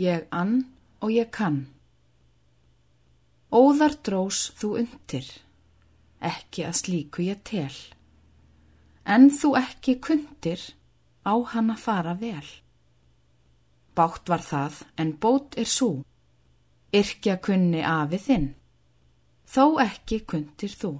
ég ann og ég kann. Óðar drós þú undir, ekki að slíku ég tel, en þú ekki kundir á hann að fara vel. Bátt var það en bót er svo, yrkja kunni afið þinn, þó ekki kundir þú.